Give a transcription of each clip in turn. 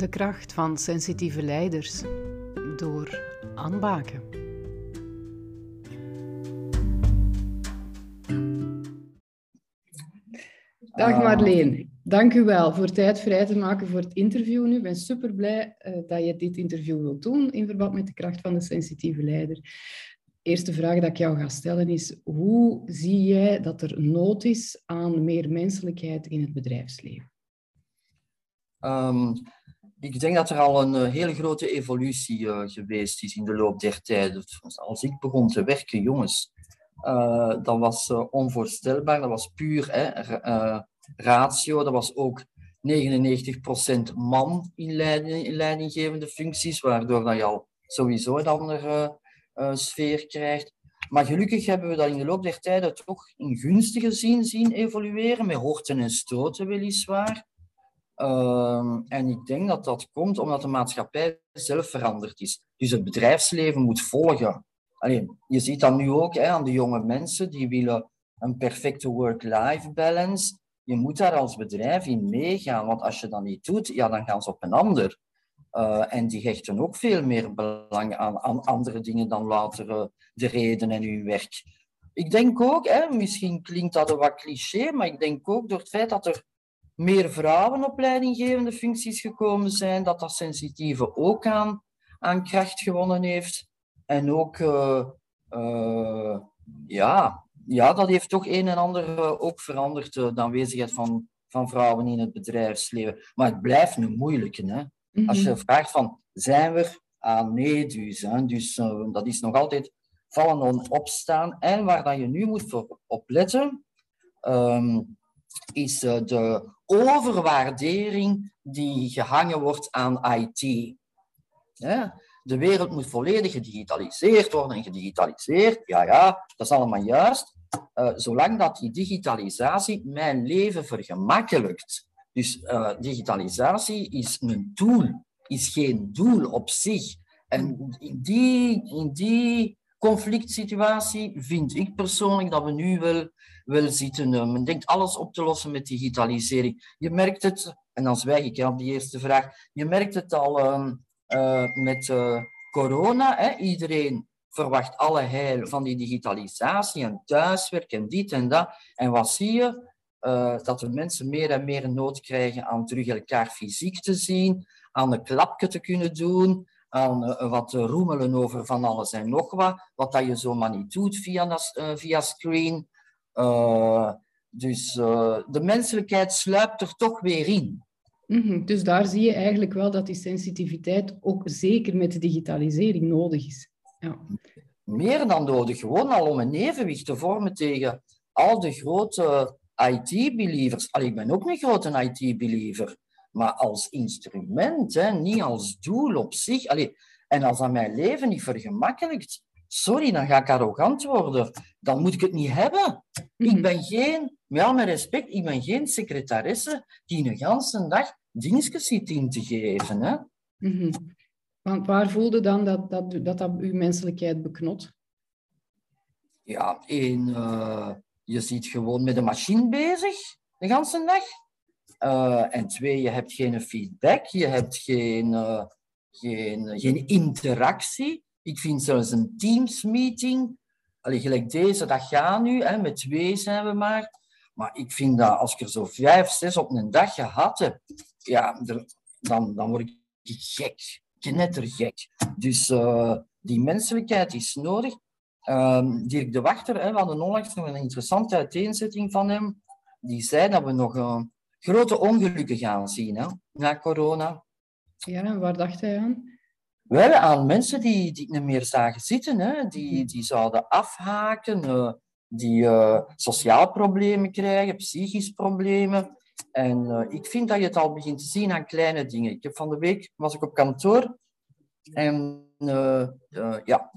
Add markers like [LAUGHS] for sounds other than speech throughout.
De kracht van sensitieve leiders door Anne Baken. Dag Marleen, dank u wel voor tijd vrij te maken voor het interview nu. Ik ben super blij uh, dat je dit interview wilt doen in verband met de kracht van de sensitieve leider. De eerste vraag dat ik jou ga stellen is, hoe zie jij dat er nood is aan meer menselijkheid in het bedrijfsleven? Um, ik denk dat er al een uh, hele grote evolutie uh, geweest is in de loop der tijd. Als ik begon te werken, jongens, uh, dat was onvoorstelbaar. Dat was puur hè, ratio. Dat was ook 99% man in, in leidinggevende functies, waardoor dat je al sowieso een andere sfeer krijgt. Maar gelukkig hebben we dat in de loop der tijden toch in gunstige zin zien evolueren, met hoogten en stoten weliswaar. Uh, en ik denk dat dat komt omdat de maatschappij zelf veranderd is. Dus het bedrijfsleven moet volgen. Alleen, je ziet dat nu ook hè, aan de jonge mensen, die willen een perfecte work-life balance. Je moet daar als bedrijf in meegaan, want als je dat niet doet, ja, dan gaan ze op een ander. Uh, en die hechten ook veel meer belang aan, andere dingen dan later de reden en hun werk. Ik denk ook, hè, misschien klinkt dat een wat cliché, maar ik denk ook door het feit dat er meer vrouwen op leidinggevende functies gekomen zijn, dat dat sensitieve ook aan, aan kracht gewonnen heeft. En ook, uh, uh, ja, ja, dat heeft toch een en ander uh, ook veranderd, de aanwezigheid van, van vrouwen in het bedrijfsleven. Maar het blijft een moeilijke. Hè? Mm -hmm. Als je vraagt van, zijn we? Ah, nee, dus. Hè? Dus dat is nog altijd vallen en opstaan. En waar dat je nu moet voor opletten, um, is de overwaardering die gehangen wordt aan IT. De wereld moet volledig gedigitaliseerd worden en gedigitaliseerd. Ja, ja, dat is allemaal juist. Uh, zolang dat die digitalisatie mijn leven vergemakkelijkt. Dus uh, digitalisatie is een tool, is geen doel op zich. En in die, in die conflict situatie vind ik persoonlijk dat we nu wel, wel zitten. Uh, men denkt alles op te lossen met digitalisering. Je merkt het, en dan zwijg ik op die eerste vraag, je merkt het al uh, uh, met uh, corona. Hè? Iedereen verwacht alle heil van die digitalisatie en thuiswerk en dit en dat. En wat zie je? Dat de mensen meer en meer nood krijgen aan terug elkaar fysiek te zien, aan een klapje te kunnen doen, aan uh, wat roemelen over van alles en nog wat, wat dat je zomaar niet doet via, uh, via screen. Uh, dus de menselijkheid sluipt er toch weer in. Mm -hmm. Dus daar zie je eigenlijk wel dat die sensitiviteit ook zeker met de digitalisering nodig is. Ja. Meer dan nodig, gewoon al om een evenwicht te vormen tegen al de grote IT-believers. Ik ben ook een grote IT-believer maar als instrument, hè, niet als doel op zich. Allee, en als dat mijn leven niet vergemakkelijkt, sorry, dan ga ik arrogant worden. Dan moet ik het niet hebben. Ik mhm. ben geen, met al mijn respect, ik ben geen secretaresse die een ganse dag dingetjes zit in te geven. Hè. Mm -hmm. Want waar voelde dan dat dat, dat, dat uw menselijkheid beknot? Ja, één, uh, je zit gewoon met de machine bezig, de ganse dag. Uh, en twee, je hebt geen feedback, je hebt geen, uh, geen, geen interactie. Ik vind zelfs een Teams-meeting, gelijk deze, dat gaat nu, hè, met twee zijn we maar. Maar ik vind dat als ik er zo vijf, zes op een dag gehad heb, ja, dan, dan word ik gek, knettergek. Dus uh, die menselijkheid is nodig. Um, Dirk de Wachter, hè, we hadden onlangs nog een interessante uiteenzetting van hem. Die zei dat we nog grote ongelukken gaan zien hè, na corona. Ja, en waar dacht hij aan? Wel, aan mensen die, die niet meer zagen zitten, hè, die, mhm. die zouden afhaken, uh, die uh, sociaal problemen krijgen, psychisch problemen. En uh, ik vind dat je het al begint te zien aan kleine dingen. Ik heb van de week was ik op kantoor en ja,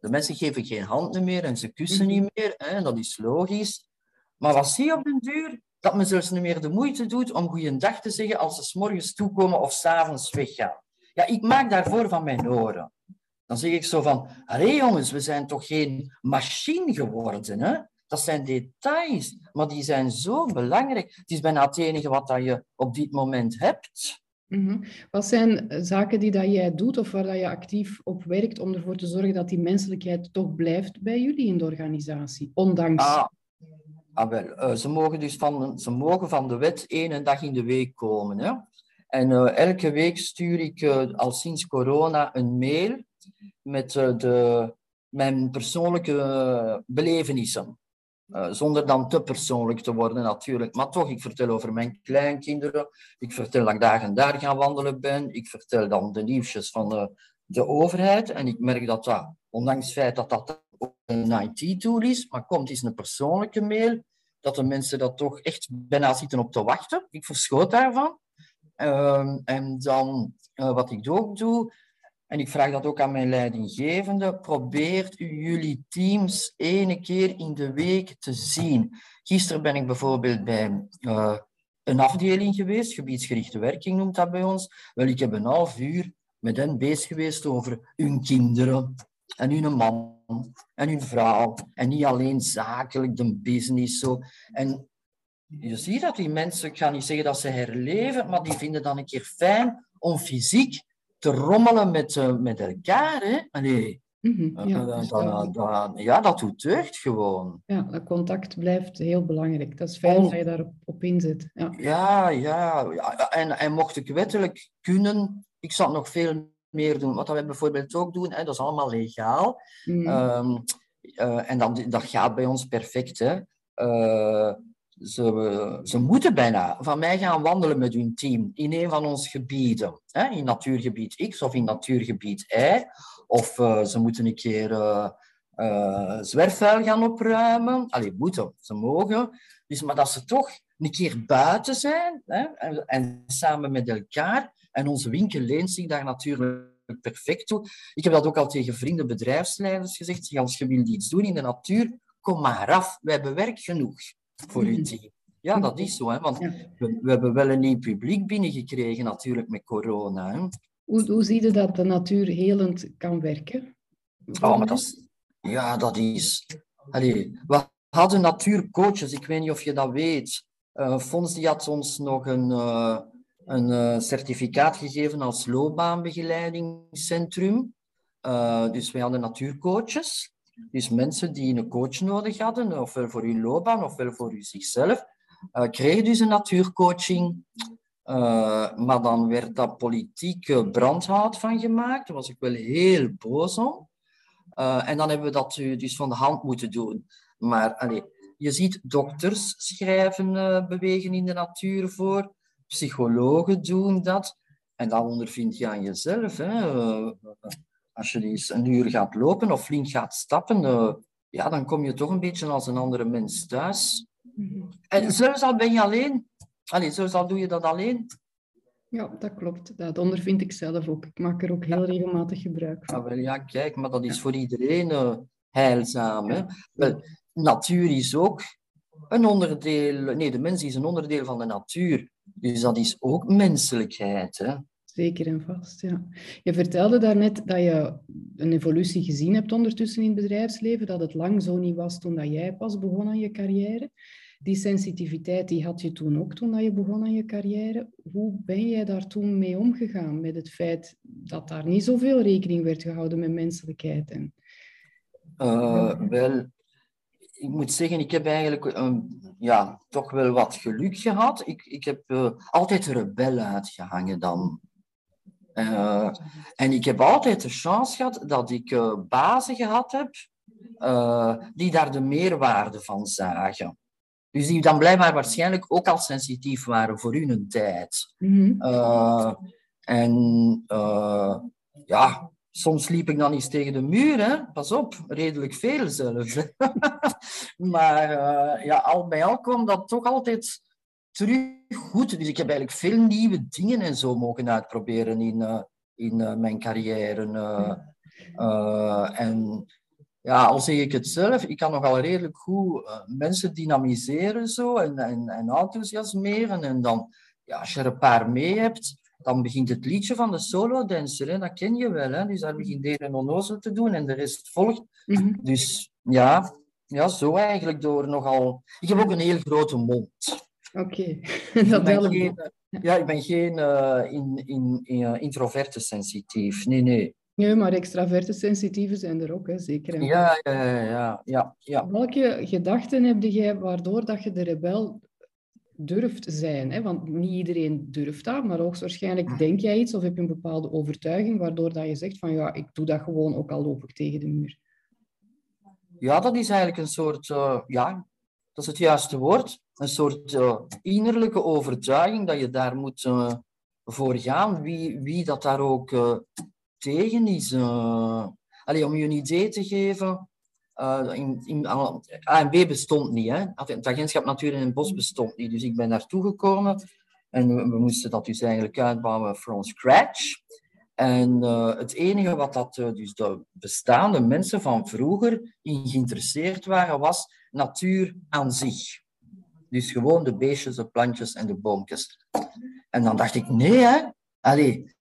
de mensen geven geen hand meer en ze kussen mhm. niet meer. Hè, dat is logisch. Maar wat zie je op den duur? Dat men zelfs niet meer de moeite doet om goeiedag te zeggen als ze s morgens toekomen of s'avonds weggaan. Ja, ik maak daarvoor van mijn oren. Dan zeg ik zo van, allee jongens, we zijn toch geen machine geworden, hè? Dat zijn details, maar die zijn zo belangrijk. Het is bijna het enige wat dat je op dit moment hebt. Mhm. Wat zijn zaken die dat jij doet of waar dat je actief op werkt om ervoor te zorgen dat die menselijkheid toch blijft bij jullie in de organisatie, ondanks... Ah, ah wel, uh, ze, mogen dus van, ze mogen van de wet één dag in de week komen. Hè? En uh, elke week stuur ik uh, al sinds corona een mail met de, mijn persoonlijke belevenissen. Zonder dan te persoonlijk te worden natuurlijk. Maar toch, ik vertel over mijn kleinkinderen. Ik vertel dat ik daar en daar gaan wandelen ben. Ik vertel dan de nieuwsjes van de, de overheid. En ik merk dat dat, ondanks het feit dat dat een IT-tool is, maar komt eens een persoonlijke mail, dat de mensen dat toch echt bijna zitten op te wachten. Ik verschoot daarvan. Uh, en dan, uh, wat ik ook doe, en ik vraag dat ook aan mijn leidinggevende, probeert u jullie teams ene keer in de week te zien. Gisteren ben ik bijvoorbeeld bij uh, een afdeling geweest, gebiedsgerichte werking noemt dat bij ons. Wel, ik heb een half uur met hen bezig geweest over hun kinderen en hun man en hun vrouw. En niet alleen zakelijk, de business zo. En je ziet dat die mensen, ik ga niet zeggen dat ze herleven, maar die vinden dan een keer fijn om fysiek te rommelen met, uh, met elkaar. Hè? Allee, mm -hmm, ja, uh, dat, dat, ja, dat doet deugd gewoon. Ja, dat contact blijft heel belangrijk. Dat is fijn dat je daarop op inzet. Ja, ja, ja. ja. En, en mocht ik wettelijk kunnen, ik zou nog veel meer doen. Wat we bijvoorbeeld ook doen, hè, dat is allemaal legaal. Mm. Um, uh, en dan, dat gaat bij ons perfect. Hè. Ze, ze moeten bijna van mij gaan wandelen met hun team in een van onze gebieden. Hè? In natuurgebied X of in natuurgebied Y. Of uh, ze moeten een keer zwerfvuil gaan opruimen. Allee, moeten, ze mogen. Dus, maar dat ze toch een keer buiten zijn hè? En, en, samen met elkaar. En onze winkel leent zich daar natuurlijk perfect toe. Ik heb dat ook al tegen vrienden, bedrijfsleiders gezegd. Als je wilt iets doen in de natuur, kom maar af. We hebben werk genoeg voor uw team. Ja, dat is zo, hè, want we, we, hebben wel een nieuw publiek binnengekregen natuurlijk met corona. Hè. Hoe, hoe zie je dat de natuur helend kan werken? Oh, maar dat is, ja, dat is... Allee, we hadden natuurcoaches, ik weet niet of je dat weet. Uh, Fons die had ons nog een, uh, een uh, certificaat gegeven als loopbaanbegeleidingscentrum. dus wij hadden natuurcoaches. Dus mensen die een coach nodig hadden, ofwel voor hun loopbaan, ofwel voor zichzelf, uh, kregen dus een natuurcoaching. Uh, maar dan werd dat politieke brandhout van gemaakt. Daar was ik wel heel boos om. Uh, en dan hebben we dat dus van de hand moeten doen. Maar allee, je ziet dokters schrijven, bewegen in de natuur voor. Psychologen doen dat. En dan ondervind je aan jezelf. Hè als je eens een uur gaat lopen of flink gaat stappen, uh, ja, dan kom je toch een beetje als een andere mens thuis. Mm-hmm. En zelfs al ben je alleen. Allee, zelfs al doe je dat alleen. Ja, dat klopt. Dat ondervind ik zelf ook. Ik maak er ook heel regelmatig gebruik van. Ja, ah, wel, ja kijk, maar dat is voor iedereen uh, heilzaam. Hè? Wel, natuur is ook een onderdeel... Nee, de mens is een onderdeel van de natuur. Dus dat is ook menselijkheid. Hè? Zeker en vast, ja. Je vertelde daarnet dat je een evolutie gezien hebt ondertussen in het bedrijfsleven, dat het lang zo niet was toen dat jij pas begon aan je carrière. Die sensitiviteit die had je toen ook toen dat je begon aan je carrière. Hoe ben jij daar toen mee omgegaan met het feit dat daar niet zoveel rekening werd gehouden met menselijkheid? En... Uh, wel, ik moet zeggen, ik heb eigenlijk um, ja, toch wel wat geluk gehad. Ik, ik heb uh, altijd rebel uitgehangen dan. Uh, en ik heb altijd de chance gehad dat ik uh, bazen gehad heb die daar de meerwaarde van zagen. Dus die dan blijkbaar waarschijnlijk ook al sensitief waren voor hun tijd. Mm -hmm. en ja, soms liep ik dan eens tegen de muur, hè? pas op, redelijk veel zelfs. [LAUGHS] maar ja, al bij al kwam dat toch altijd terug goed. Dus ik heb eigenlijk veel nieuwe dingen en zo mogen uitproberen in, uh, in uh, mijn carrière. En ja, al zeg ik het zelf, ik kan nogal redelijk goed mensen dynamiseren zo en, en, en enthousiasmeren. En dan, ja, als je er een paar mee hebt, dan begint het liedje van de solo-dancer. Dat ken je wel. Hè? Dus daar begint de een onnozel te doen en de rest volgt. Mm -hmm. Dus ja, ja, zo eigenlijk door nogal... Ik heb ook een heel grote mond. Oké, [LAUGHS] dat helpt. Ja, ik ben geen uh, in, in, in, introverte sensitief. Nee, nee. Nee, maar extraverte sensitieven zijn er ook, hè, zeker. Ja, ja, ja, ja, ja. Welke gedachten heb jij waardoor dat je de rebel durft zijn? Hè? Want niet iedereen durft dat, maar hoogstwaarschijnlijk denk jij iets of heb je een bepaalde overtuiging waardoor dat je zegt van ja, ik doe dat gewoon ook al loop ik tegen de muur. Ja, dat is eigenlijk een soort, uh, ja, dat is het juiste woord, een soort uh, innerlijke overtuiging dat je daar moet uh, voor gaan, wie, wie dat daar ook tegen is. Allee, om je een idee te geven, uh, in, in, ANB bestond niet. Hè? Het agentschap Natuur en Bos bestond niet. Dus ik ben naartoe gekomen en we, moesten dat dus eigenlijk uitbouwen from scratch. En uh, het enige wat dat, uh, dus de bestaande mensen van vroeger in geïnteresseerd waren, was natuur aan zich. Dus gewoon de beestjes, de plantjes en de boompjes. En dan dacht ik, nee hè, Allee,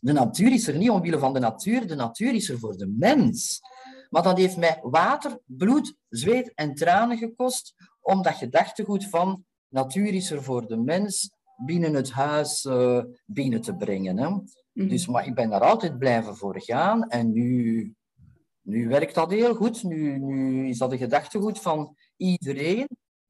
de natuur is er niet omwille van de natuur, de natuur is er voor de mens. Maar dat heeft mij water, bloed, zweet en tranen gekost om dat gedachtegoed van natuur is er voor de mens binnen het huis uh, binnen te brengen. Hè. Mhm. Dus, maar ik ben daar altijd blijven voor gaan en nu, nu werkt dat heel goed. Nu, nu is dat een gedachtegoed van iedereen.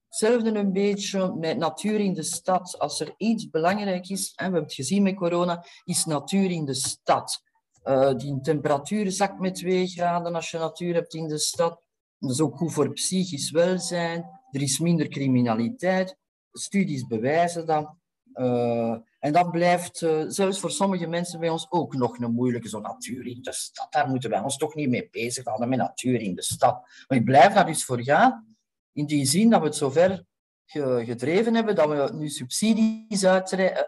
Hetzelfde een beetje met natuur in de stad. Als er iets belangrijk is, en we hebben het gezien met corona, is natuur in de stad. Uh, die temperatuur zakt met 2 graden als je natuur hebt in de stad. Dat is ook goed voor psychisch welzijn. Er is minder criminaliteit. Studies bewijzen dat. Uh, en dat blijft uh, zelfs voor sommige mensen bij ons ook nog een moeilijke. Zo natuur in de stad, daar moeten wij ons toch niet mee bezighouden met natuur in de stad. Maar ik blijf daar dus voor gaan. In die zin dat we het zover gedreven hebben dat we nu subsidies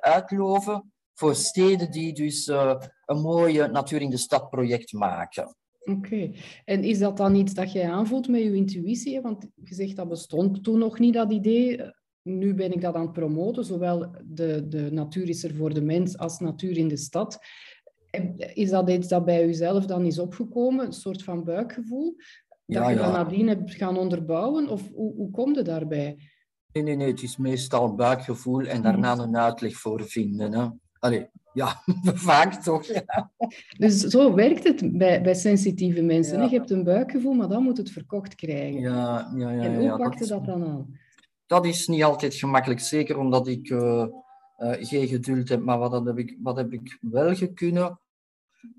uitloven voor steden die dus uh, een mooie natuur in de stad project maken. Oké, en is dat dan iets dat jij aanvoelt met je intuïtie? Want je zegt dat bestond toen nog niet, dat idee. Nu ben ik dat aan het promoten, zowel de, de natuur is er voor de mens als natuur in de stad. Is dat iets dat bij jezelf dan is opgekomen, een soort van buikgevoel? Dat ja, je dat nadien hebt gaan onderbouwen? Of hoe, hoe kom je daarbij? Nee, nee, nee, het is meestal buikgevoel en daarna mhm. een uitleg voor vinden. Hè. Allee, ja, [LAUGHS] vaak toch. Ja. Dus zo werkt het bij, bij sensitieve mensen. Je hebt een buikgevoel, maar dan moet het verkocht krijgen. Ja, ja, ja. En hoe pakte dat, dat, dan aan? Dat is niet altijd gemakkelijk, zeker omdat ik uh, uh, geen geduld heb. Maar wat, heb ik, wat heb ik wel gekunnen?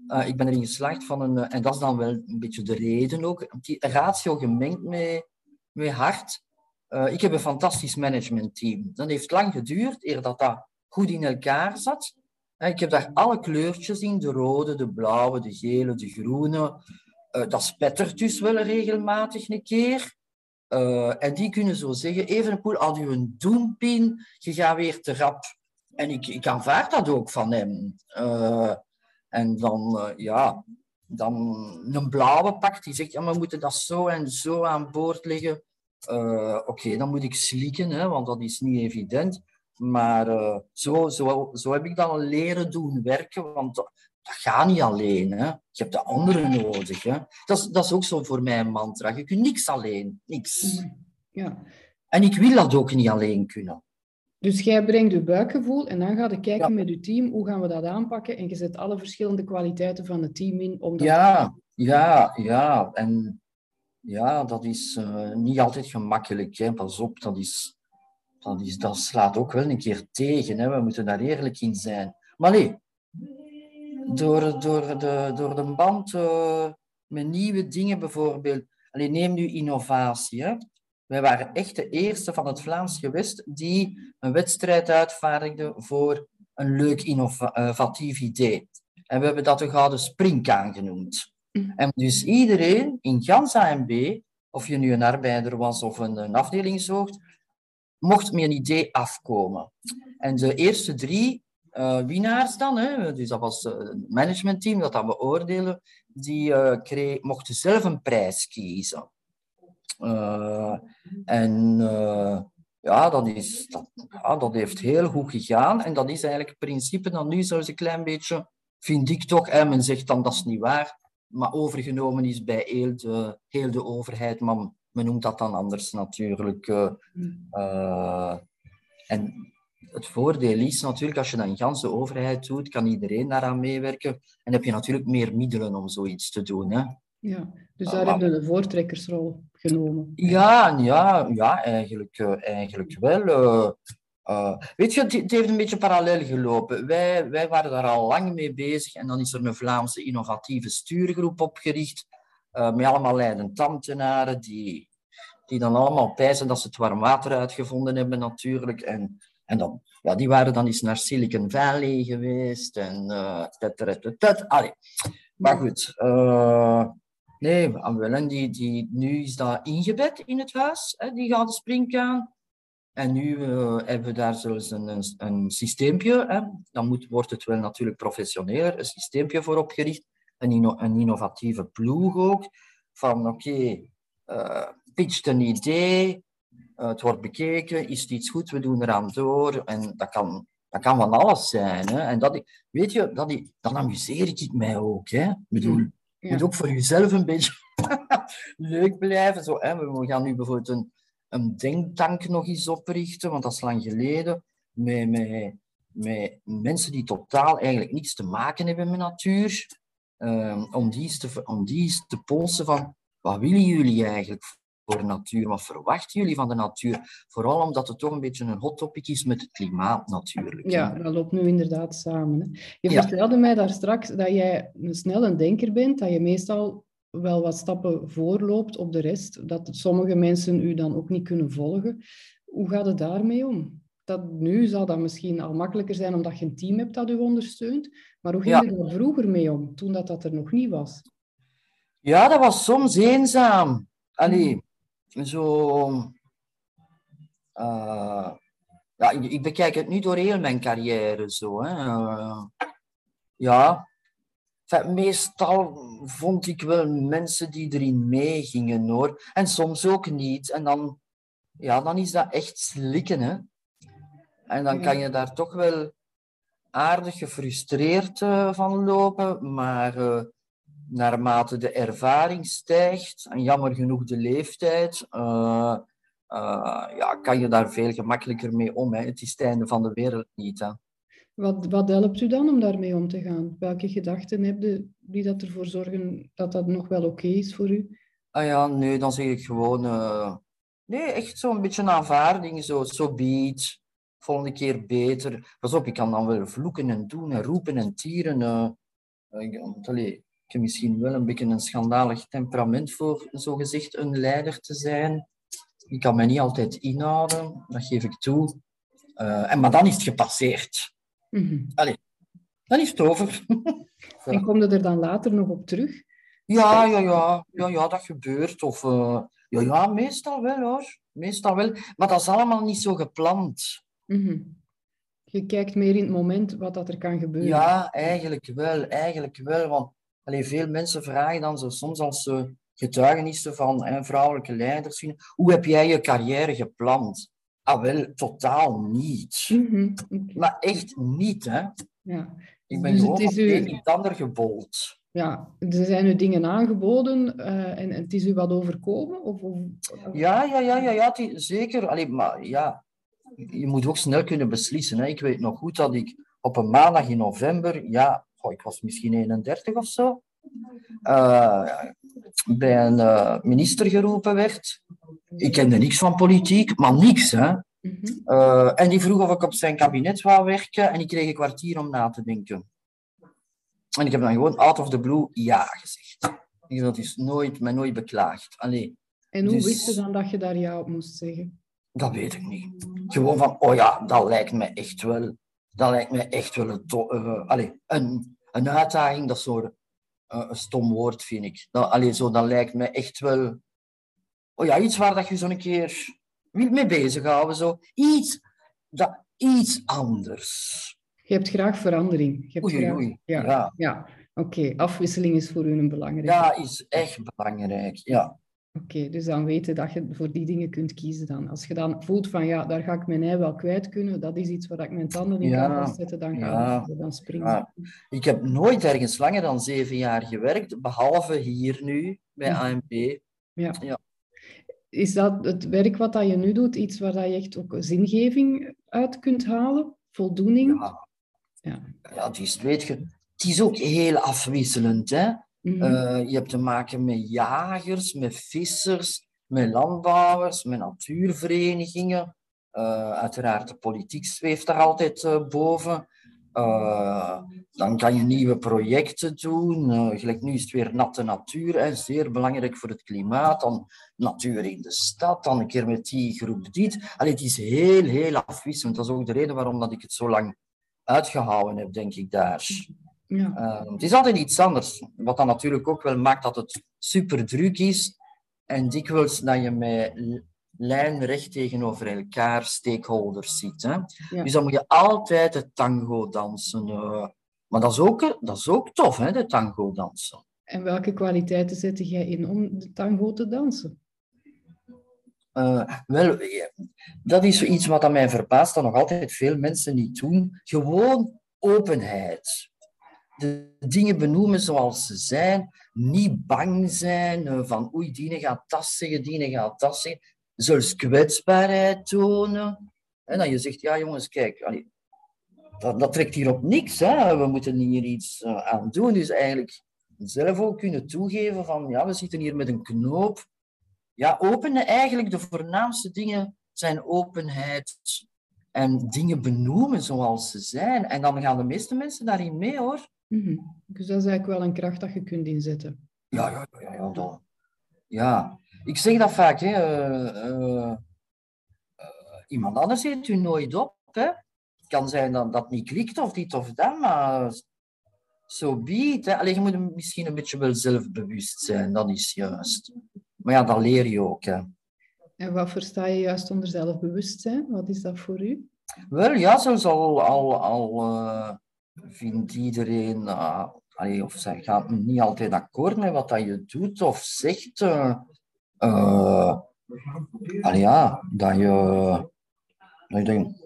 Uh, ik ben erin geslaagd van een, en dat is dan wel een beetje de reden ook, die ratio gemengd met, met hart. ik heb een fantastisch managementteam. Dat heeft lang geduurd eer dat dat goed in elkaar zat. Ik heb daar alle kleurtjes in, de rode, de blauwe, de gele, de groene. Uh, dat spettert dus wel regelmatig een keer. Uh, en die kunnen zo zeggen, Evenepoel, had u een doempin, je gaat weer te rap. En ik, ik aanvaard dat ook van hem. En dan, ja, dan een blauwe pak, die zegt, ja, we moeten dat zo en zo aan boord leggen. Oké, dan moet ik slikken, hè, want dat is niet evident. Maar uh, zo, zo, zo heb ik dan leren doen werken, want dat, dat gaat niet alleen. Hè. Je hebt de anderen nodig. Hè. Dat, is, dat is ook zo voor mij een mantra. Je kunt niks alleen. Niks. Ja. En ik wil dat ook niet alleen kunnen. Dus jij brengt je buikgevoel en dan ga je kijken met je team hoe gaan we dat aanpakken. En je zet alle verschillende kwaliteiten van het team in. Om dat ja, ja, ja. En ja, dat is uh, niet altijd gemakkelijk. Hè. Pas op, dat is dat, is, dat slaat ook wel een keer tegen. Hè. We moeten daar eerlijk in zijn. Maar nee, door, door, de, door de band uh, met nieuwe dingen bijvoorbeeld. Alleen neem nu innovatie. Hè. Wij waren echt de eerste van het Vlaams gewest die een wedstrijd uitvaardigde voor een leuk innovatief idee. En we hebben dat een gouden springkaan genoemd. Mm. En dus iedereen in gans AMB, of je nu een arbeider was of een, een afdelingshoofd, mocht met een idee afkomen. En de eerste drie uh, winnaars dan, hè, dus dat was het managementteam dat dat beoordelen, die kreeg, mochten zelf een prijs kiezen. En ja, dat, is, dat, ja, dat heeft heel goed gegaan. En dat is eigenlijk het principe dat nu zelfs een klein beetje, vind ik toch, en men zegt dan dat is niet waar, maar overgenomen is bij heel de, heel de overheid. Maar men noemt dat dan anders natuurlijk. Uh, en het voordeel is natuurlijk, als je dat in ganse overheid doet, kan iedereen daaraan meewerken. En heb je natuurlijk meer middelen om zoiets te doen. Hè? Ja, dus daar hebben we een voortrekkersrol genomen. Ja, ja, ja eigenlijk, uh, eigenlijk wel. Uh, weet je, het, het, heeft een beetje parallel gelopen. Wij, wij waren daar al lang mee bezig en dan is er een Vlaamse innovatieve stuurgroep opgericht met allemaal leidend ambtenaren die, die dan allemaal pijzen dat ze het warm water uitgevonden hebben natuurlijk. En, en dan, ja, die waren dan eens naar Silicon Valley geweest en uh, Allee. Maar goed, uh, nee, die, die, nu is dat ingebed in het huis, hè, die gaat de springkaan. En nu hebben we daar zelfs een, een, een systeempje, dan moet, wordt het wel natuurlijk professioneler, een systeempje voor opgericht, een, inno, een innovatieve ploeg ook, van oké, okay, uh, pitcht een idee, uh, het wordt bekeken, is het iets goed, we doen eraan door. En dat kan, dat kan van alles zijn. Hè? En dat, weet je, dat, dan amuseer ik mij ook. Hè? Ik bedoel, mm, ja. moet ook voor jezelf een beetje [LAUGHS] leuk blijven. Zo, hè? We gaan nu bijvoorbeeld een, een denktank nog eens oprichten, want dat is lang geleden. Met, met, met mensen die totaal eigenlijk niets te maken hebben met natuur. Um, om, die eens te, om die te polsen van, wat willen jullie eigenlijk voor natuur? Wat verwachten jullie van de natuur? Vooral omdat het toch een beetje een hot topic is met het klimaat natuurlijk. Ja, dat loopt nu inderdaad samen. Hè. Je ja. vertelde mij daar straks dat jij een snelle denker bent, dat je meestal wel wat stappen voorloopt op de rest, dat sommige mensen u dan ook niet kunnen volgen. Hoe gaat het daarmee om? Dat nu zal dat misschien al makkelijker zijn omdat je een team hebt dat u ondersteunt, maar hoe ging ja. je er vroeger mee om, toen dat, dat er nog niet was? Ja, dat was soms eenzaam. Allee, zo... Uh, ja, ik bekijk het nu door heel mijn carrière zo. Hè. Uh, ja, meestal vond ik wel mensen die erin meegingen hoor. En soms ook niet. En dan, ja, dan is dat echt slikken. Hè. En dan kan je daar toch wel aardig gefrustreerd uh, van lopen. Maar uh, naarmate de ervaring stijgt, en jammer genoeg de leeftijd, uh, ja, kan je daar veel gemakkelijker mee om. Hè. Het is het einde van de wereld niet. Hè. Wat, wat helpt u dan om daarmee om te gaan? Welke gedachten heb je die dat ervoor zorgen dat dat nog wel oké is voor u? Ah ja, nee, dan zeg ik gewoon... nee, echt zo'n beetje een aanvaarding. Zo, so be Volgende keer beter. Pas op, ik kan dan wel vloeken en doen en roepen en tieren. Uh, ik heb misschien wel een beetje een schandalig temperament voor zogezegd een leider te zijn. Ik kan me niet altijd inhouden, dat geef ik toe. Uh, en, maar dan is het gepasseerd. Mm -hmm. Allee, dan is het over. [LAUGHS] en kom je er dan later nog op terug? Ja, ja, ja, ja, ja dat gebeurt. Of, uh, ja, ja, meestal wel hoor. Meestal wel. Maar dat is allemaal niet zo gepland. Mm -hmm. Je kijkt meer in het moment wat dat er kan gebeuren. Ja, eigenlijk wel. Eigenlijk wel. Want Allee, veel mensen vragen dan zo soms als ze getuigenissen van hè, vrouwelijke leiders zien, hoe heb jij je carrière gepland? Ah, wel, totaal niet. Mm -hmm. Maar echt niet, hè. Ja. Ik ben dus gewoon het is u... ander gebold. Ja, er zijn u dingen aangeboden uh, en, het is u wat overkomen? Of, of... Ja, ja, ja, ja, ja zeker. Allee, maar ja, je moet ook snel kunnen beslissen. Hè. Ik weet nog goed dat ik op een maandag in november, ja, oh, ik was misschien 31 of zo, uh, bij een uh, minister geroepen werd. Ik kende niks van politiek, maar niks. Hè? Uh, en die vroeg of ik op zijn kabinet wou werken en ik kreeg een kwartier om na te denken. En ik heb dan gewoon out of the blue ja gezegd. Ik dat is nooit, mij nooit beklaagd. Allee, en hoe dus, wist je dan dat je daar ja op moest zeggen? Dat weet ik niet. Gewoon van, oh ja, dat lijkt me echt wel dat lijkt mij echt wel een, uh, allez, een, een uitdaging. Dat is zo uh, een stom woord, vind ik. Dat, allez, zo, dat lijkt mij echt wel oh ja, iets waar dat je zo'n keer mee bezighouden. Zo. Iets, dat, iets anders. Je hebt graag verandering. Je hebt oei, graag... oei. Ja, ja. ja. oké. Afwisseling is voor u een belangrijk. Ja, is echt belangrijk. Ja. Oké, dus dan weten dat je voor die dingen kunt kiezen dan. Als je dan voelt van ja, daar ga ik mijn ei wel kwijt kunnen, dat is iets waar ik mijn tanden in ja, kan vastzetten, dan ga ja, ik dan springen. Ja. Ik heb nooit ergens langer dan zeven jaar gewerkt, behalve hier nu bij AMP. Ja. ja. is dat het werk wat dat je nu doet iets waar dat je echt ook zingeving uit kunt halen? Voldoening? Ja, ja. ja het, is, weet je, het is ook heel afwisselend. Hè? Mhm. Eh, je hebt te maken met jagers, met vissers, met landbouwers, met natuurverenigingen. Uh, uiteraard, de politiek zweeft daar altijd uh, boven. Dan kan je nieuwe projecten doen. Gelijk nu is het weer natte natuur, hè, zeer belangrijk voor het klimaat. Dan natuur in de stad, dan een keer met die groep dit. Allee, het is heel, heel afwisselend. Dat is ook de reden waarom dat ik het zo lang uitgehouden heb, denk ik daar. Ja. Uh, het is altijd iets anders. Wat dan natuurlijk ook wel maakt dat het super druk is. En dikwijls dat je met lijnrecht tegenover elkaar stakeholders zit. Hè? Dus dan moet je altijd de tango dansen. Uh, maar dat is ook, dat is ook tof, hè, de tango dansen. En welke kwaliteiten zet jij in om de tango te dansen? Uh, wel, dat is zoiets wat aan mij verbaast, dat nog altijd veel mensen niet doen. Gewoon openheid. De dingen benoemen zoals ze zijn. Niet bang zijn uh, van oei, die gaat dat zeggen, die gaat dat zeggen zelfs kwetsbaarheid tonen. En dan je zegt, ja jongens, kijk, dat, dat trekt hier op niks. Hè? We moeten hier iets uh, aan doen. Dus eigenlijk zelf ook kunnen toegeven van, ja, we zitten hier met een knoop. Ja, openen eigenlijk de voornaamste dingen zijn openheid en dingen benoemen zoals ze zijn. En dan gaan de meeste mensen daarin mee, hoor. Mm Dus dat is eigenlijk wel een kracht dat je kunt inzetten. Ja, ja, ja. ja, ja. Ik zeg dat vaak, hè. Uh, iemand anders zet u nooit op. Hè. Het kan zijn dat dat niet klikt of dit of dat, maar zo so biedt. Alleen je moet misschien een beetje wel zelfbewust zijn, dat is juist. Maar ja, dat leer je ook. Hè. En wat versta je juist onder zelfbewustzijn? Wat is dat voor u? Wel, ja, zoals al, al, al uh, vindt iedereen, uh, of zij gaat niet altijd akkoord met wat dat je doet of zegt. Uh, uh, ja, dat je, dat je denkt,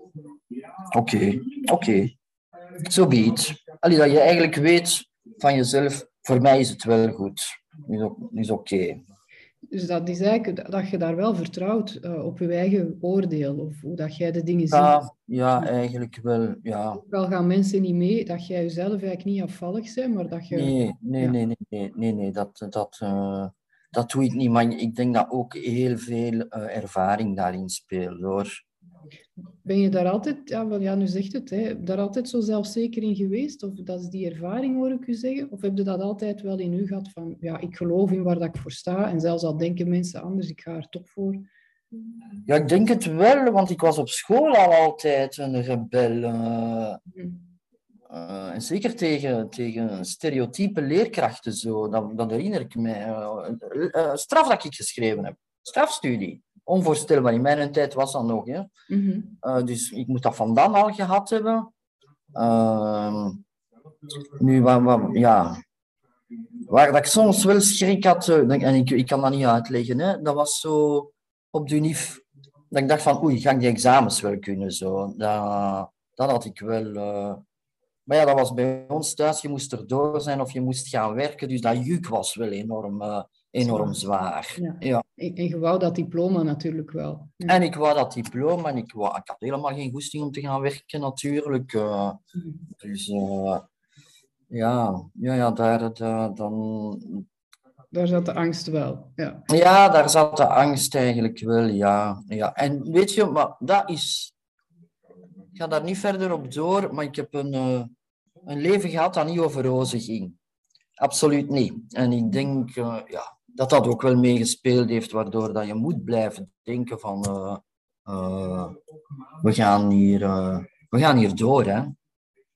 oké, oké, zo it. Allee, dat je eigenlijk weet van jezelf, voor mij is het wel goed, is, is oké. Dus dat is eigenlijk dat je daar wel vertrouwt uh, op je eigen oordeel, of hoe dat jij de dingen ja, ziet. Ja, eigenlijk wel, ja. Wel gaan mensen niet mee dat jij jezelf eigenlijk niet afvallig bent, maar dat je... Nee, nee, ja. nee, nee, nee, nee, nee, dat... dat uh, dat doe ik niet, maar ik denk dat ook heel veel uh, ervaring daarin speelt, hoor. Ben je daar altijd, ja, ja nu zegt het, hè, daar altijd zo zelfzeker in geweest? Of dat is die ervaring, hoor ik u zeggen? Of heb je dat altijd wel in u gehad van, ja, ik geloof in waar dat ik voor sta en zelfs al denken mensen anders, ik ga er toch voor? Ja, ik denk het wel, want ik was op school al altijd een rebel. Uh, uh, en zeker tegen, tegen stereotype leerkrachten, zo. Dat, herinner ik mij. Uh, uh, straf dat ik geschreven heb. Strafstudie. Onvoorstelbaar. In mijn tijd was dat nog. Hè. Mm -hmm. dus ik moet dat vandaan al gehad hebben. Ehm, nu, wat, wat, ja. Waar dat ik soms wel schrik had, en ik, ik kan dat niet uitleggen, hè, dat was zo op de UNIF. Dat ik dacht van, oei, ga ik die examens wel kunnen? Zo. Dat, dat had ik wel maar ja, dat was bij ons thuis. Je moest erdoor zijn of je moest gaan werken. Dus dat juk was wel enorm, uh, enorm zwaar. Ja. ja. En, je wou dat diploma natuurlijk wel. Ja. En ik wou dat diploma. En ik, wou, ik had helemaal geen goesting om te gaan werken natuurlijk. Uh, dus uh, ja, ja, ja, daar dan... Daar zat de angst wel, ja. Ja, daar zat de angst eigenlijk wel, ja. ja. En weet je, maar dat is ik ga daar niet verder op door, maar ik heb een, uh, een leven gehad dat niet over rozen ging. Absoluut niet. En ik denk ja, dat dat ook wel meegespeeld heeft, waardoor dat je moet blijven denken van uh, we, gaan hier, we gaan hier door. Hè. Oké,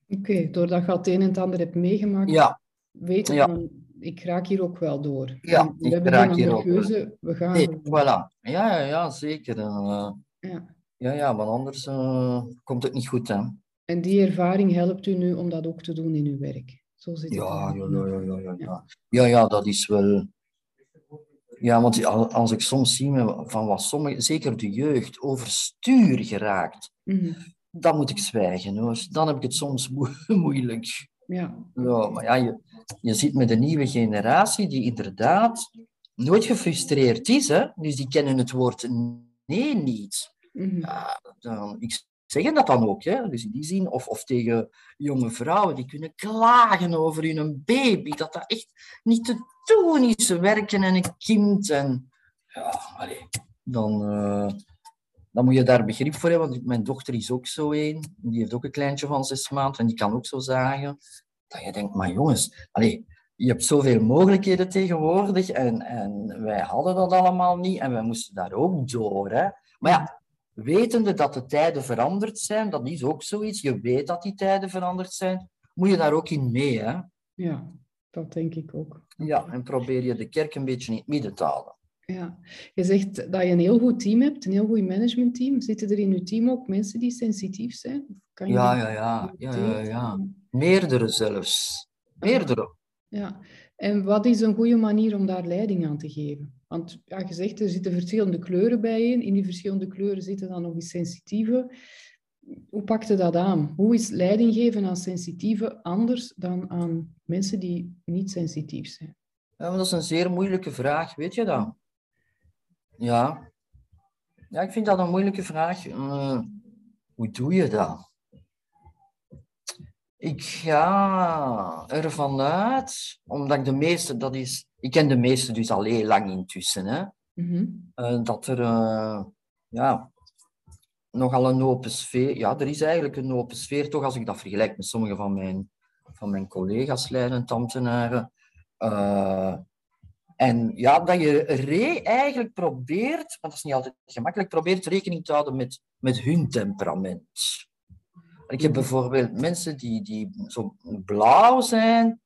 okay, doordat je het een en het ander hebt meegemaakt, ja. weet je ja. van, ik raak hier ook wel door. Ja, we hebben raak hier ook keuze, we gaan... Nee, voilà. Ja, ja, ja zeker. ja. Ja, ja, want anders komt het niet goed. Hè? En die ervaring helpt u nu om dat ook te doen in uw werk? Zo zit ja, ja, ja, ja, ja, ja. Ja, ja, dat is wel... Ja, want als ik soms zie van wat sommige, zeker de jeugd, overstuur geraakt, mm -hmm. dan moet ik zwijgen hoor. Dan heb ik het soms [LAUGHS] mo moeilijk. Ja. ja maar ja, je, je zit met een nieuwe generatie die inderdaad nooit gefrustreerd is. Hè? Dus die kennen het woord nee niet. Mhm. Ja, dan, ik zeg dat dan ook. Hè? Dus die zin, of, of tegen jonge vrouwen die kunnen klagen over hun baby, dat dat echt niet te doen is. Ze werken en een kind. En, ja, dan, eh, dan moet je daar begrip voor hebben. Want mijn dochter is ook zo een. Die heeft ook een kleintje van zes maanden en die kan ook zo zagen. Dat je denkt, maar jongens, allee, je hebt zoveel mogelijkheden tegenwoordig en, en wij hadden dat allemaal niet en wij moesten daar ook door. Hè? Maar ja, wetende dat de tijden veranderd zijn, dat is ook zoiets. Je weet dat die tijden veranderd zijn, moet je daar ook in mee. Hè? Ja, dat denk ik ook. Ja, en probeer je de kerk een beetje in het midden te houden. Ja, je zegt dat je een heel goed team hebt, een heel goed managementteam. Zitten er in je team ook mensen die sensitief zijn? Kan je Ja, ja, ja, ja, ja, ja. Meerdere zelfs. Meerdere. Ja, en wat is een goede manier om daar leiding aan te geven? Want ja, je zegt, er zitten verschillende kleuren bij in. In die verschillende kleuren zitten dan nog eens sensitieve. Hoe pakt je dat aan? Hoe is leiding geven aan sensitieve anders dan aan mensen die niet sensitief zijn? Ja, dat is een zeer moeilijke vraag, weet je dat? Ja. Ja, ik vind dat een moeilijke vraag. Eh, hoe doe je dat? Ik ga ervan uit, omdat ik de meeste, dat is, ik ken de meeste dus al heel lang intussen, hè, Mhm. eh, dat er eh, ja, nogal een open sfeer, ja, er is eigenlijk een open sfeer, toch als ik dat vergelijk met sommige van mijn, van mijn collega's, leidend ambtenaren. Eh, en ja, dat je re eigenlijk probeert, maar dat is niet altijd gemakkelijk, probeert rekening te houden met, met hun temperament. Ik heb bijvoorbeeld mensen die, die zo blauw zijn.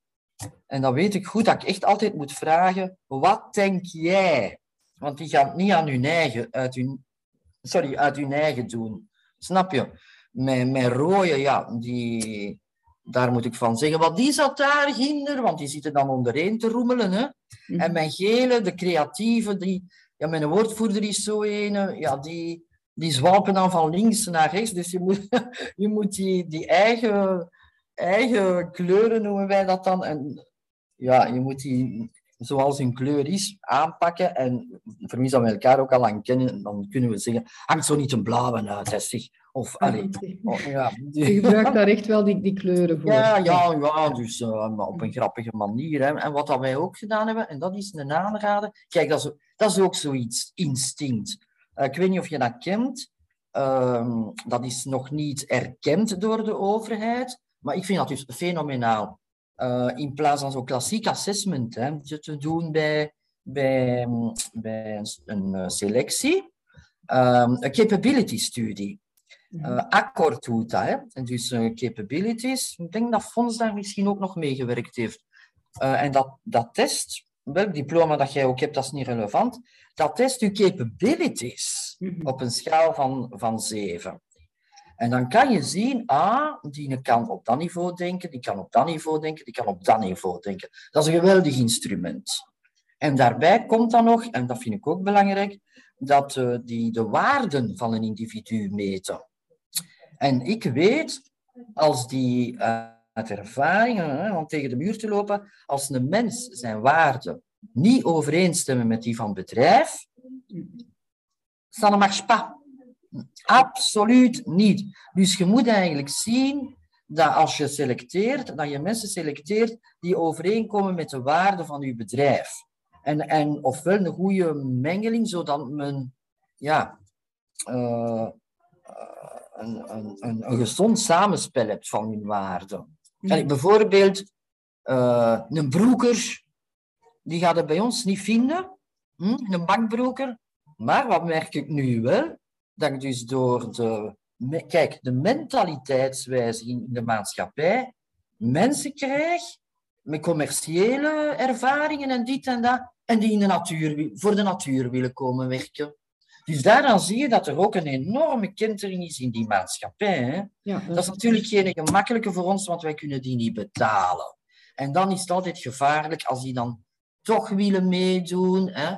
En dan weet ik goed dat ik echt altijd moet vragen, wat denk jij? Want die gaan het niet aan hun eigen, uit hun, sorry, uit hun eigen doen. Snap je? Mijn, mijn rode, ja, die, daar moet ik van zeggen, wat die zat daar, ginder? Want die zitten dan ondereen te roemelen. Hè? Mhm. En mijn gele, de creatieve, die, ja, mijn woordvoerder is zo een, ja, die, die zwalpen dan van links naar rechts. Dus je moet, [LAUGHS] je moet die, die eigen, eigen kleuren, noemen wij dat dan. En ja, je moet die, zoals hun kleur is, aanpakken. En voor wie dat we elkaar ook al lang kennen, dan kunnen we zeggen, hangt zo niet een blauwe uit, hè, zeg. Of, Ah, allee, oké. oh, ja. [LAUGHS] Je gebruikt daar echt wel die, die kleuren voor. Ja, ja, ja, dus eh, op een grappige manier. Hè. En wat dat wij ook gedaan hebben, en dat is een aanrader. Kijk, dat is, dat is ook zoiets, instinct. Eh, ik weet niet of je dat kent. Ehm, dat is nog niet erkend door de overheid. Maar ik vind dat dus fenomenaal. Eh, in plaats van zo'n klassiek assessment hè, te doen bij, bij, bij een, eh, selectie, ehm, een capability studie. Uh, doet dat, hè. En dus capabilities. Ik denk dat Fons daar misschien ook nog mee gewerkt heeft. En dat, dat test, welk diploma dat jij ook hebt, dat is niet relevant. Dat test je capabilities Mhm. op een schaal van, van 7. En dan kan je zien, ah, die kan op dat niveau denken, die kan op dat niveau denken, die kan op dat niveau denken. Dat is een geweldig instrument. En daarbij komt dan nog, en dat vind ik ook belangrijk, dat eh, die de waarden van een individu meten. En ik weet, als die eh, uit ervaring, om tegen de muur te lopen, als een mens zijn waarden niet overeenstemmen met die van het bedrijf, ça ne marche pas. Absoluut niet. Dus je moet eigenlijk zien dat als je selecteert, dat je mensen selecteert die overeenkomen met de waarden van je bedrijf. En, en ofwel een goede mengeling, zodat men ja, eh, eh, een, een, een, een gezond samenspel hebt van hun waarden. Allee, bijvoorbeeld, eh, een broeker, die gaat het bij ons niet vinden, hm? een bakbroeker. Maar wat merk ik nu wel? Dat ik dus door de, kijk, de mentaliteitswijziging in de maatschappij mensen krijg met commerciële ervaringen en dit en dat, en die in de natuur, voor de natuur willen komen werken. Dus daaraan zie je dat er ook een enorme kentering is in die maatschappij. Hè? Ja, Dat is natuurlijk geen gemakkelijke voor ons, want wij kunnen die niet betalen. En dan is het altijd gevaarlijk als die dan toch willen meedoen. Hè?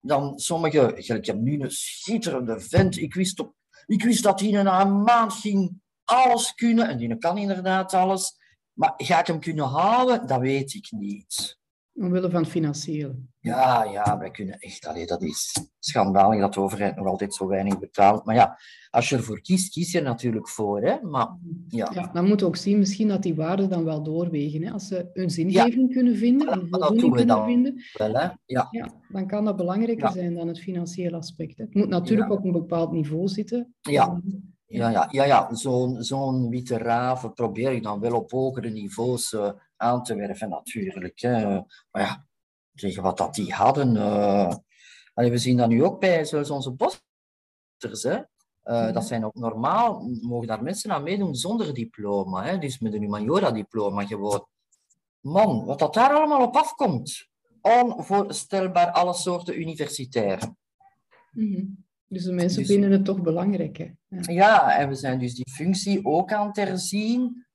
Dan sommige, ik heb nu een schitterende vent, ik wist, op, ik wist dat hij na een maand ging alles kunnen, en die kan inderdaad alles. Maar ga ik hem kunnen houden? Dat weet ik niet. Omwille van financiële. Ja, ja, wij kunnen echt, allee, dat is schandalig dat de overheid nog altijd zo weinig betaalt. Maar ja, als je ervoor kiest, kies je er natuurlijk voor. Hè? Maar, ja. ja, dan moet ook zien misschien dat die waarden dan wel doorwegen. Hè? Als ze hun zingeving kunnen vinden, en voldoening kunnen dan vinden, wel, hè? Ja. ja, dan kan dat belangrijker zijn dan het financiële aspect. Hè? Het moet natuurlijk op een bepaald niveau zitten. Ja. Ja, ja, ja, ja. zo'n zo'n witte raven probeer ik dan wel op hogere niveaus uh, aan te werven, natuurlijk. Hè. Maar ja, tegen wat dat die hadden. Uh, we zien dat nu ook bij zoals onze posters. Hè. Uh, Dat zijn ook normaal, mogen daar mensen aan meedoen zonder diploma. Hè. Dus met een humaniora-diploma gewoon. Man, wat dat daar allemaal op afkomt. Onvoorstelbaar alle soorten universitair. Mm -hmm. Dus de mensen dus, vinden het toch belangrijk. Hè? Ja. ja. en we zijn dus die functie ook aan het herzien.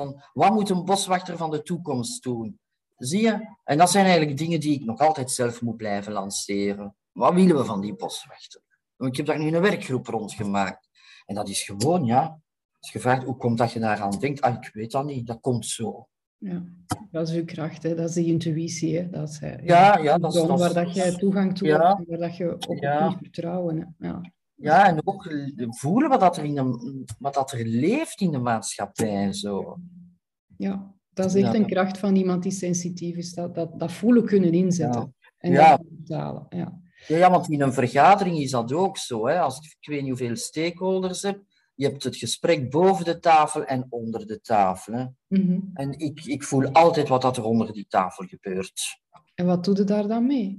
Van, wat moet een boswachter van de toekomst doen? Zie je? En dat zijn eigenlijk dingen die ik nog altijd zelf moet blijven lanceren. Wat willen we van die boswachter? Ik heb daar nu een werkgroep rond gemaakt. En dat is gewoon, ja, als je vraagt hoe komt dat je daaraan denkt, ah, ik weet dat niet, dat komt zo. Ja, dat is uw kracht, hè? dat is die intuïtie. Hè? Dat is, hè, ja, ja, dat is, dat waar dat je toegang toe ja, hebt, waar dat je op ja. kunt vertrouwen. Hè? Ja. Ja, en ook voelen wat, dat er in de, wat dat er leeft in de maatschappij. Zo. Ja, dat is echt een kracht van iemand die sensitief is, dat, dat, dat voelen kunnen inzetten en ja. dat betalen. Ja. Ja, want in een vergadering is dat ook zo. Hè? Als ik, ik weet niet hoeveel stakeholders heb, je hebt het gesprek boven de tafel en onder de tafel. Hè? Mm En ik, ik voel altijd wat dat er onder die tafel gebeurt. En wat doe je daar dan mee?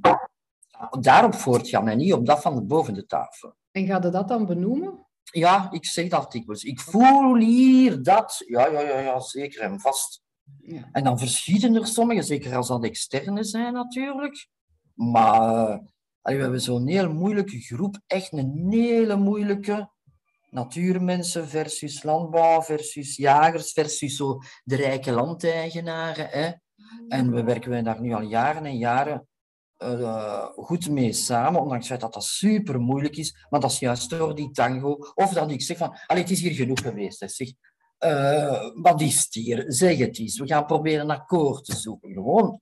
Daarop voortgaan en niet op dat van de boven de tafel. En ga je dat dan benoemen? Ja, ik zeg dat dikwijls. Ik voel hier dat. Ja, ja, ja, ja zeker en vast. Ja. En dan verschieten er sommigen, zeker als dat externe zijn natuurlijk. Maar we hebben zo'n heel moeilijke groep, echt een hele moeilijke natuurmensen versus landbouw versus jagers versus zo de rijke landeigenaren. Hè. En we werken daar nu al jaren en jaren uh, goed mee samen, ondanks het feit dat dat super moeilijk is. Maar dat is juist door die tango. Of dat ik zeg van, allee, het is hier genoeg geweest. Hè. Zeg, uh, wat is het hier? Zeg het eens. We gaan proberen een akkoord te zoeken. Gewoon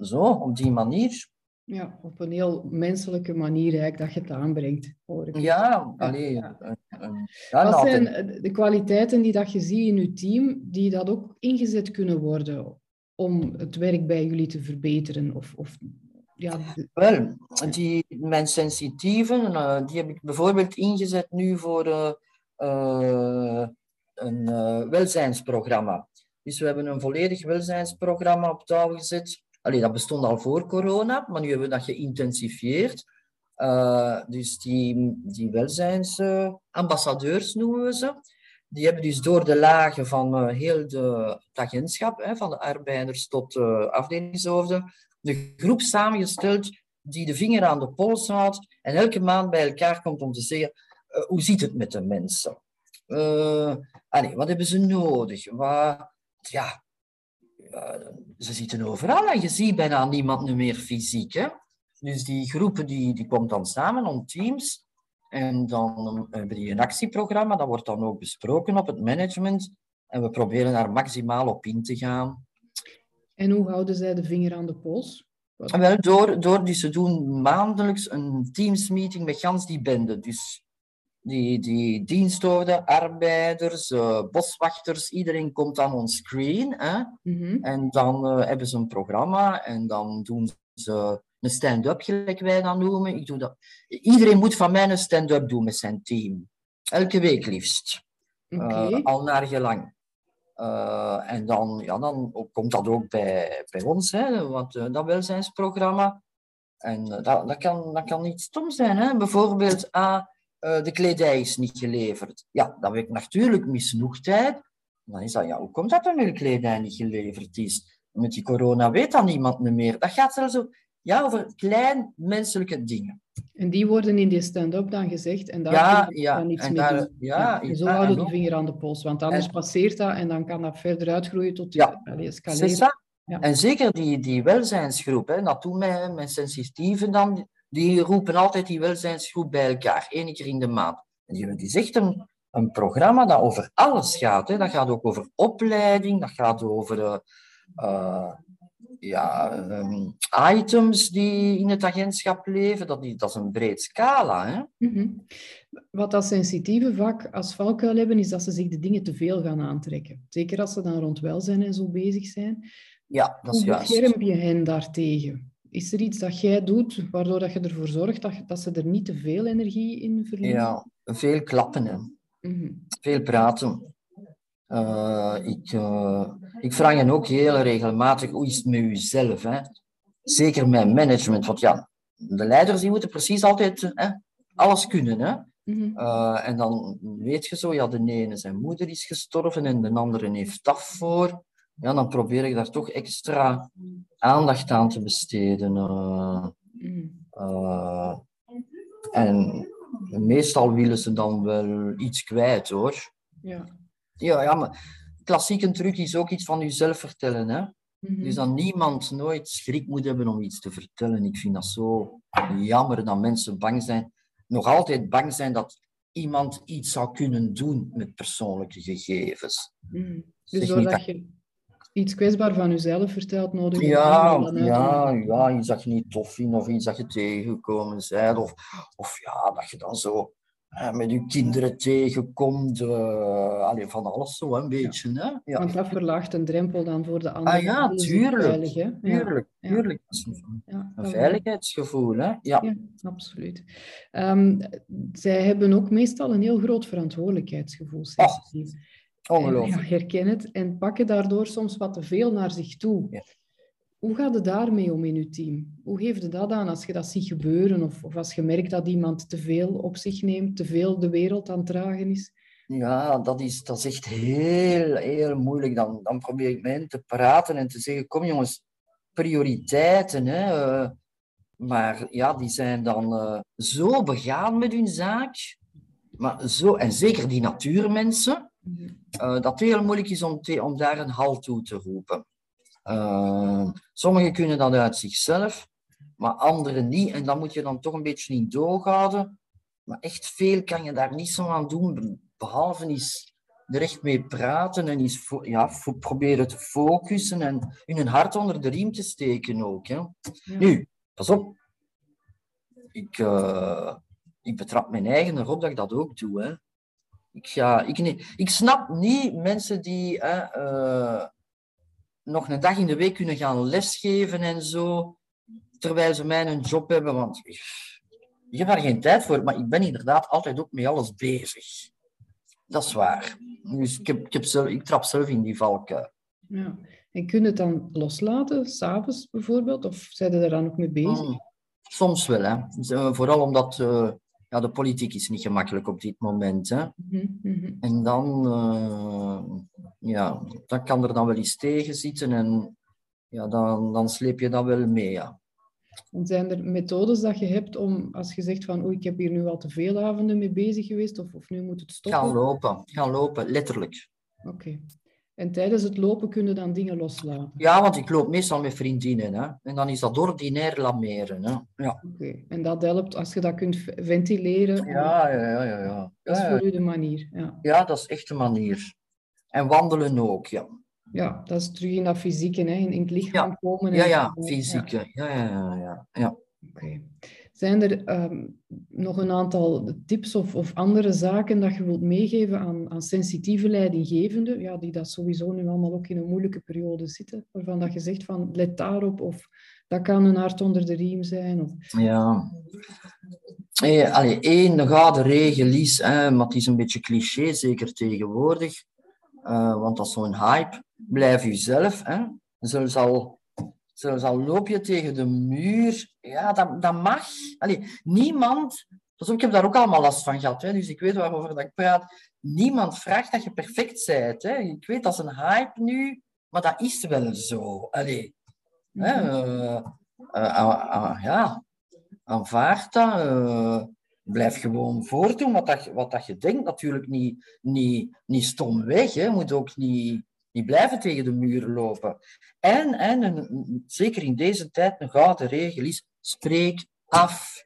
zo, op die manier. Ja, op een heel menselijke manier eigenlijk dat je het aanbrengt. Hoor ik. Ja, alleen. Ja. Wat zijn de kwaliteiten die dat je ziet in je team, die dat ook ingezet kunnen worden om het werk bij jullie te verbeteren? Of, of, ja, Wel, die, mijn sensitieven, uh, die heb ik bijvoorbeeld ingezet nu voor uh, uh, een welzijnsprogramma. Dus we hebben een volledig welzijnsprogramma op touw gezet Allee, dat bestond al voor corona, maar nu hebben we dat geïntensifieerd. Dus die, die welzijnsambassadeurs noemen we ze. Die hebben dus door de lagen van heel de, het agentschap, hè, van de arbeiders tot uh, afdelingshoofden, de groep samengesteld die de vinger aan de pols houdt en elke maand bij elkaar komt om te zeggen, hoe zit het met de mensen? Allee, wat hebben ze nodig? Wat, ja, ze zitten overal en je ziet bijna niemand meer fysiek. Hè? Dus die groepen die, die komt dan samen om teams. En dan hebben die een actieprogramma, dat wordt dan ook besproken op het management. En we proberen daar maximaal op in te gaan. En hoe houden zij de vinger aan de pols? Wel, door, door dus ze doen maandelijks een teamsmeeting met gans die bende. Dus die, die diensthoofden, arbeiders, uh, boswachters, iedereen komt aan ons screen. Hè? Mm-hmm. En dan uh, hebben ze een programma en dan doen ze een stand-up, gelijk wij dat noemen. Ik doe dat. Iedereen moet van mij een stand-up doen met zijn team. Elke week liefst. Okay. Uh, al naar gelang. En dan, ja, dan komt dat ook bij, bij ons, hè, want, dat welzijnsprogramma. En dat, dat, kan, dat kan niet stom zijn. Hè? Bijvoorbeeld, ah, uh, de kledij is niet geleverd. Ja, dan heb ik natuurlijk misnoegdheid. Dan is dat, ja, hoe komt dat nu de kledij niet geleverd is? Met die corona weet dan niemand meer. Dat gaat zelfs over, ja, over klein menselijke dingen. En die worden in die stand-up dan gezegd en daar ja, ja, dan iets en mee daar, doen. Ja, en zo houden en de vinger aan de pols, want anders en- passeert dat en dan kan dat verder uitgroeien tot Ja. escaleren. Ja. En zeker die, die welzijnsgroep, hè, dat doen mijn, mijn sensitieven dan, die roepen altijd die welzijnsgroep bij elkaar, één keer in de maand. En die, die is echt een, een programma dat over alles gaat. Hè. Dat gaat ook over opleiding, dat gaat over eh, eh, ja, ehm, items die in het agentschap leven, dat, dat is een breed scala. Hè? Mhm. Wat dat sensitieve vaak als valkuil hebben, is dat ze zich de dingen te veel gaan aantrekken. Zeker als ze dan rond welzijn en zo bezig zijn. Ja, dat is Hoe juist. bescherm je hen daartegen? Is er iets dat jij doet waardoor dat je ervoor zorgt dat, dat ze er niet te veel energie in verliezen? Ja, veel klappen, hè. Mhm. veel praten. Eh, ik, eh, ik vraag hen ook heel regelmatig, hoe is het met uzelf? Hè? Zeker met management, want ja, de leiders die moeten precies altijd hè, alles kunnen. Hè? Mhm. Eh, en dan weet je zo, ja, de ene zijn moeder is gestorven en de andere heeft dat voor. Ja, dan probeer ik daar toch extra aandacht aan te besteden. eh. Mhm. Eh, en meestal willen ze dan wel iets kwijt hoor. Ja. Ja, ja, maar klassieke truc is ook iets van jezelf vertellen. Hè? Mhm. Dus dat niemand nooit schrik moet hebben om iets te vertellen. Ik vind dat zo jammer dat mensen bang zijn, nog altijd bang zijn dat iemand iets zou kunnen doen met persoonlijke gegevens. Zeg Dus doordat dat- je iets kwetsbaar van jezelf vertelt, nodig Ja, ja, ja, iets dat je niet tof vindt of iets dat je tegengekomen bent. Of, of ja, dat je dan zo met je kinderen tegenkomt. eh allee, van alles zo een beetje. Hè? Ja. Want dat verlaagt een drempel dan voor de anderen. Ah ja, tuurlijk. Veilig, hè? Tuurlijk, ja. tuurlijk. Dat is een, veiligheidsgevoel. Hè? Ja. Absoluut. Ehm, zij hebben ook meestal een heel groot verantwoordelijkheidsgevoel. En, ongelooflijk. herken het en pakken daardoor soms wat te veel naar zich toe. Hoe gaat het daarmee om in uw team? Hoe geef je dat aan als je dat ziet gebeuren of, of als je merkt dat iemand te veel op zich neemt, te veel de wereld aan het dragen is? Ja, dat is, dat is echt heel, heel moeilijk. Dan, dan probeer ik met hen te praten en te zeggen, kom jongens, prioriteiten. Hè? eh, maar ja, die zijn dan eh, zo begaan met hun zaak. Maar zo, en zeker die natuurmensen, eh, dat het heel moeilijk is om, te- om daar een halt toe te roepen. Sommigen kunnen dat uit zichzelf, maar anderen niet. En dan moet je dan toch een beetje in doorhouden. Maar echt veel kan je daar niet zo aan doen, behalve eens er echt mee praten en fo- ja, proberen te focussen en hun hart onder de riem te steken ook. Hè. Ja. Nu, pas op. Ik, eh, ik betrap mijn eigen erop dat ik dat ook doe. Hè. Ik, ga, ik, nee, ik snap niet mensen die hè, eh, nog een dag in de week kunnen gaan lesgeven en zo, terwijl ze mij een job hebben. Want ik heb daar geen tijd voor, maar ik ben inderdaad altijd ook met alles bezig. Dat is waar. Dus ik, heb, ik, heb zelf, ik trap zelf in die valkuil. Ja. En kun je het dan loslaten, s'avonds bijvoorbeeld? Of zijn er daar dan ook mee bezig? Mm, Soms wel, hè. Vooral omdat eh, ja, de politiek is niet gemakkelijk op dit moment. Hè. Mhm, mhm. En dan, eh, ja, dan kan er dan wel iets tegen zitten en ja, dan, dan sleep je dat wel mee. Ja. En zijn er methodes dat je hebt om, als je zegt van oei, ik heb hier nu al te veel avonden mee bezig geweest, of, of nu moet het stoppen? Gaan lopen, gaan lopen, letterlijk. Oké. En tijdens het lopen kunnen dan dingen loslaten? Ja, want ik loop meestal met vriendinnen. Hè. En dan is dat ordinair lameren. Hè. Ja. Oké. En dat helpt als je dat kunt ventileren. Ja, ja, ja, ja. ja. Dat is Ja, voor u de manier. Ja. ja, dat is echt de manier. En wandelen ook, ja. ja, dat is terug in dat fysieke, hè, in, in het lichaam komen. en- Ja, ja, fysiek. Ja, ja, ja. ja, ja. Oké. Zijn er ehm, nog een aantal tips of, of andere zaken dat je wilt meegeven aan, aan sensitieve leidinggevenden, ja, die dat sowieso nu allemaal ook in een moeilijke periode zitten, waarvan dat je zegt van let daarop of dat kan een hart onder de riem zijn? Of... Ja. Eh, allee, één gouden regel is, hè, maar het is een beetje cliché, zeker tegenwoordig, eh, want dat is zo'n hype. Blijf jezelf. Hè. Zelfs, al, zelfs al loop je tegen de muur, ja, dat, dat mag. Allee, niemand, op, ik heb daar ook allemaal last van gehad, hè, dus ik weet waarover dat ik praat. Niemand vraagt dat je perfect bent. Hè. Ik weet, dat is een hype nu, maar dat is wel zo. Allee, hè, eh, eh, ah, ah, ja, aanvaard dat. eh, blijf gewoon voortdoen wat, dat, je- wat dat je denkt. Natuurlijk niet, niet, niet stom weg. Hè. Je moet ook niet, niet blijven tegen de muur lopen. En, en een- zeker in deze tijd een gouden regel is, spreek af.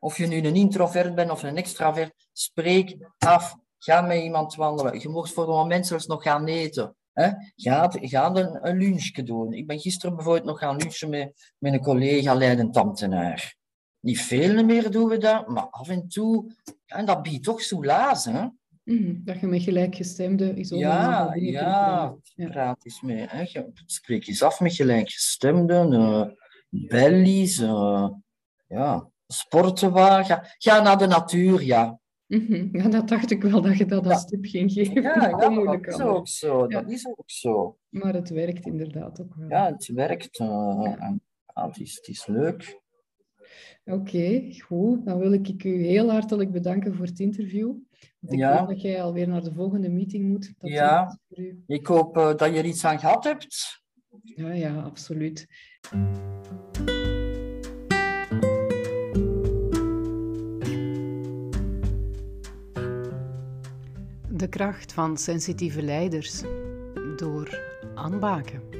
Of je nu een introvert bent of een extravert, spreek af. Ga met iemand wandelen. Je mocht voor een moment zelfs nog gaan eten. Hè? Ga, ga een, een lunchje doen. Ik ben gisteren bijvoorbeeld nog gaan lunchen met, met een collega leidend. Niet veel meer doen we dat, maar af en toe. En dat biedt toch soelaas, hè? Mm, dat je met gelijkgestemden is Ja, ja, ja. praat eens mee. Hè. Je spreek eens af met gelijkgestemden, uh, bellies, uh, ja, sporten waar. Ga, ga naar de natuur, ja. Mm Ja, dat dacht ik wel dat je dat als tip ging geven. Ja, [LAUGHS] ja dat is ook zo. Dat is ook zo. Maar het werkt inderdaad ook wel. Ja, het werkt. Uh, en, het, is, het is leuk. Oké, goed. Dan wil ik u heel hartelijk bedanken voor het interview. Want ik ja. hoop dat jij alweer naar de volgende meeting moet. Dat ja, ik hoop uh, dat je er iets aan gehad hebt. Ja, ja, absoluut. De kracht van sensitieve leiders door Anne Baken.